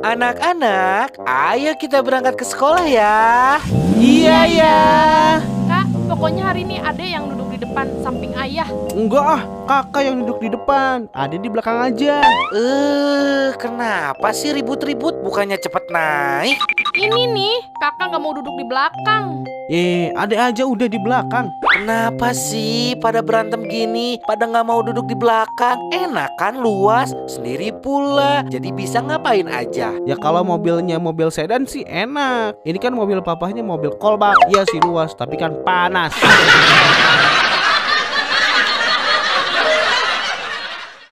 Anak-anak, ayo kita berangkat ke sekolah ya. Iya ya. Kak, pokoknya hari ini ada yang duduk di depan samping ayah. Enggak ah, kakak yang duduk di depan. Ada di belakang aja. Eh, kenapa sih ribut-ribut? Bukannya cepet naik? Ini nih, kakak nggak mau duduk di belakang. Eh, ada aja udah di belakang. Kenapa sih pada berantem gini? Pada nggak mau duduk di belakang? Enak kan luas, sendiri pula. Jadi bisa ngapain aja. Ya kalau mobilnya mobil sedan sih enak. Ini kan mobil papahnya mobil kolbak. Iya sih luas, tapi kan panas.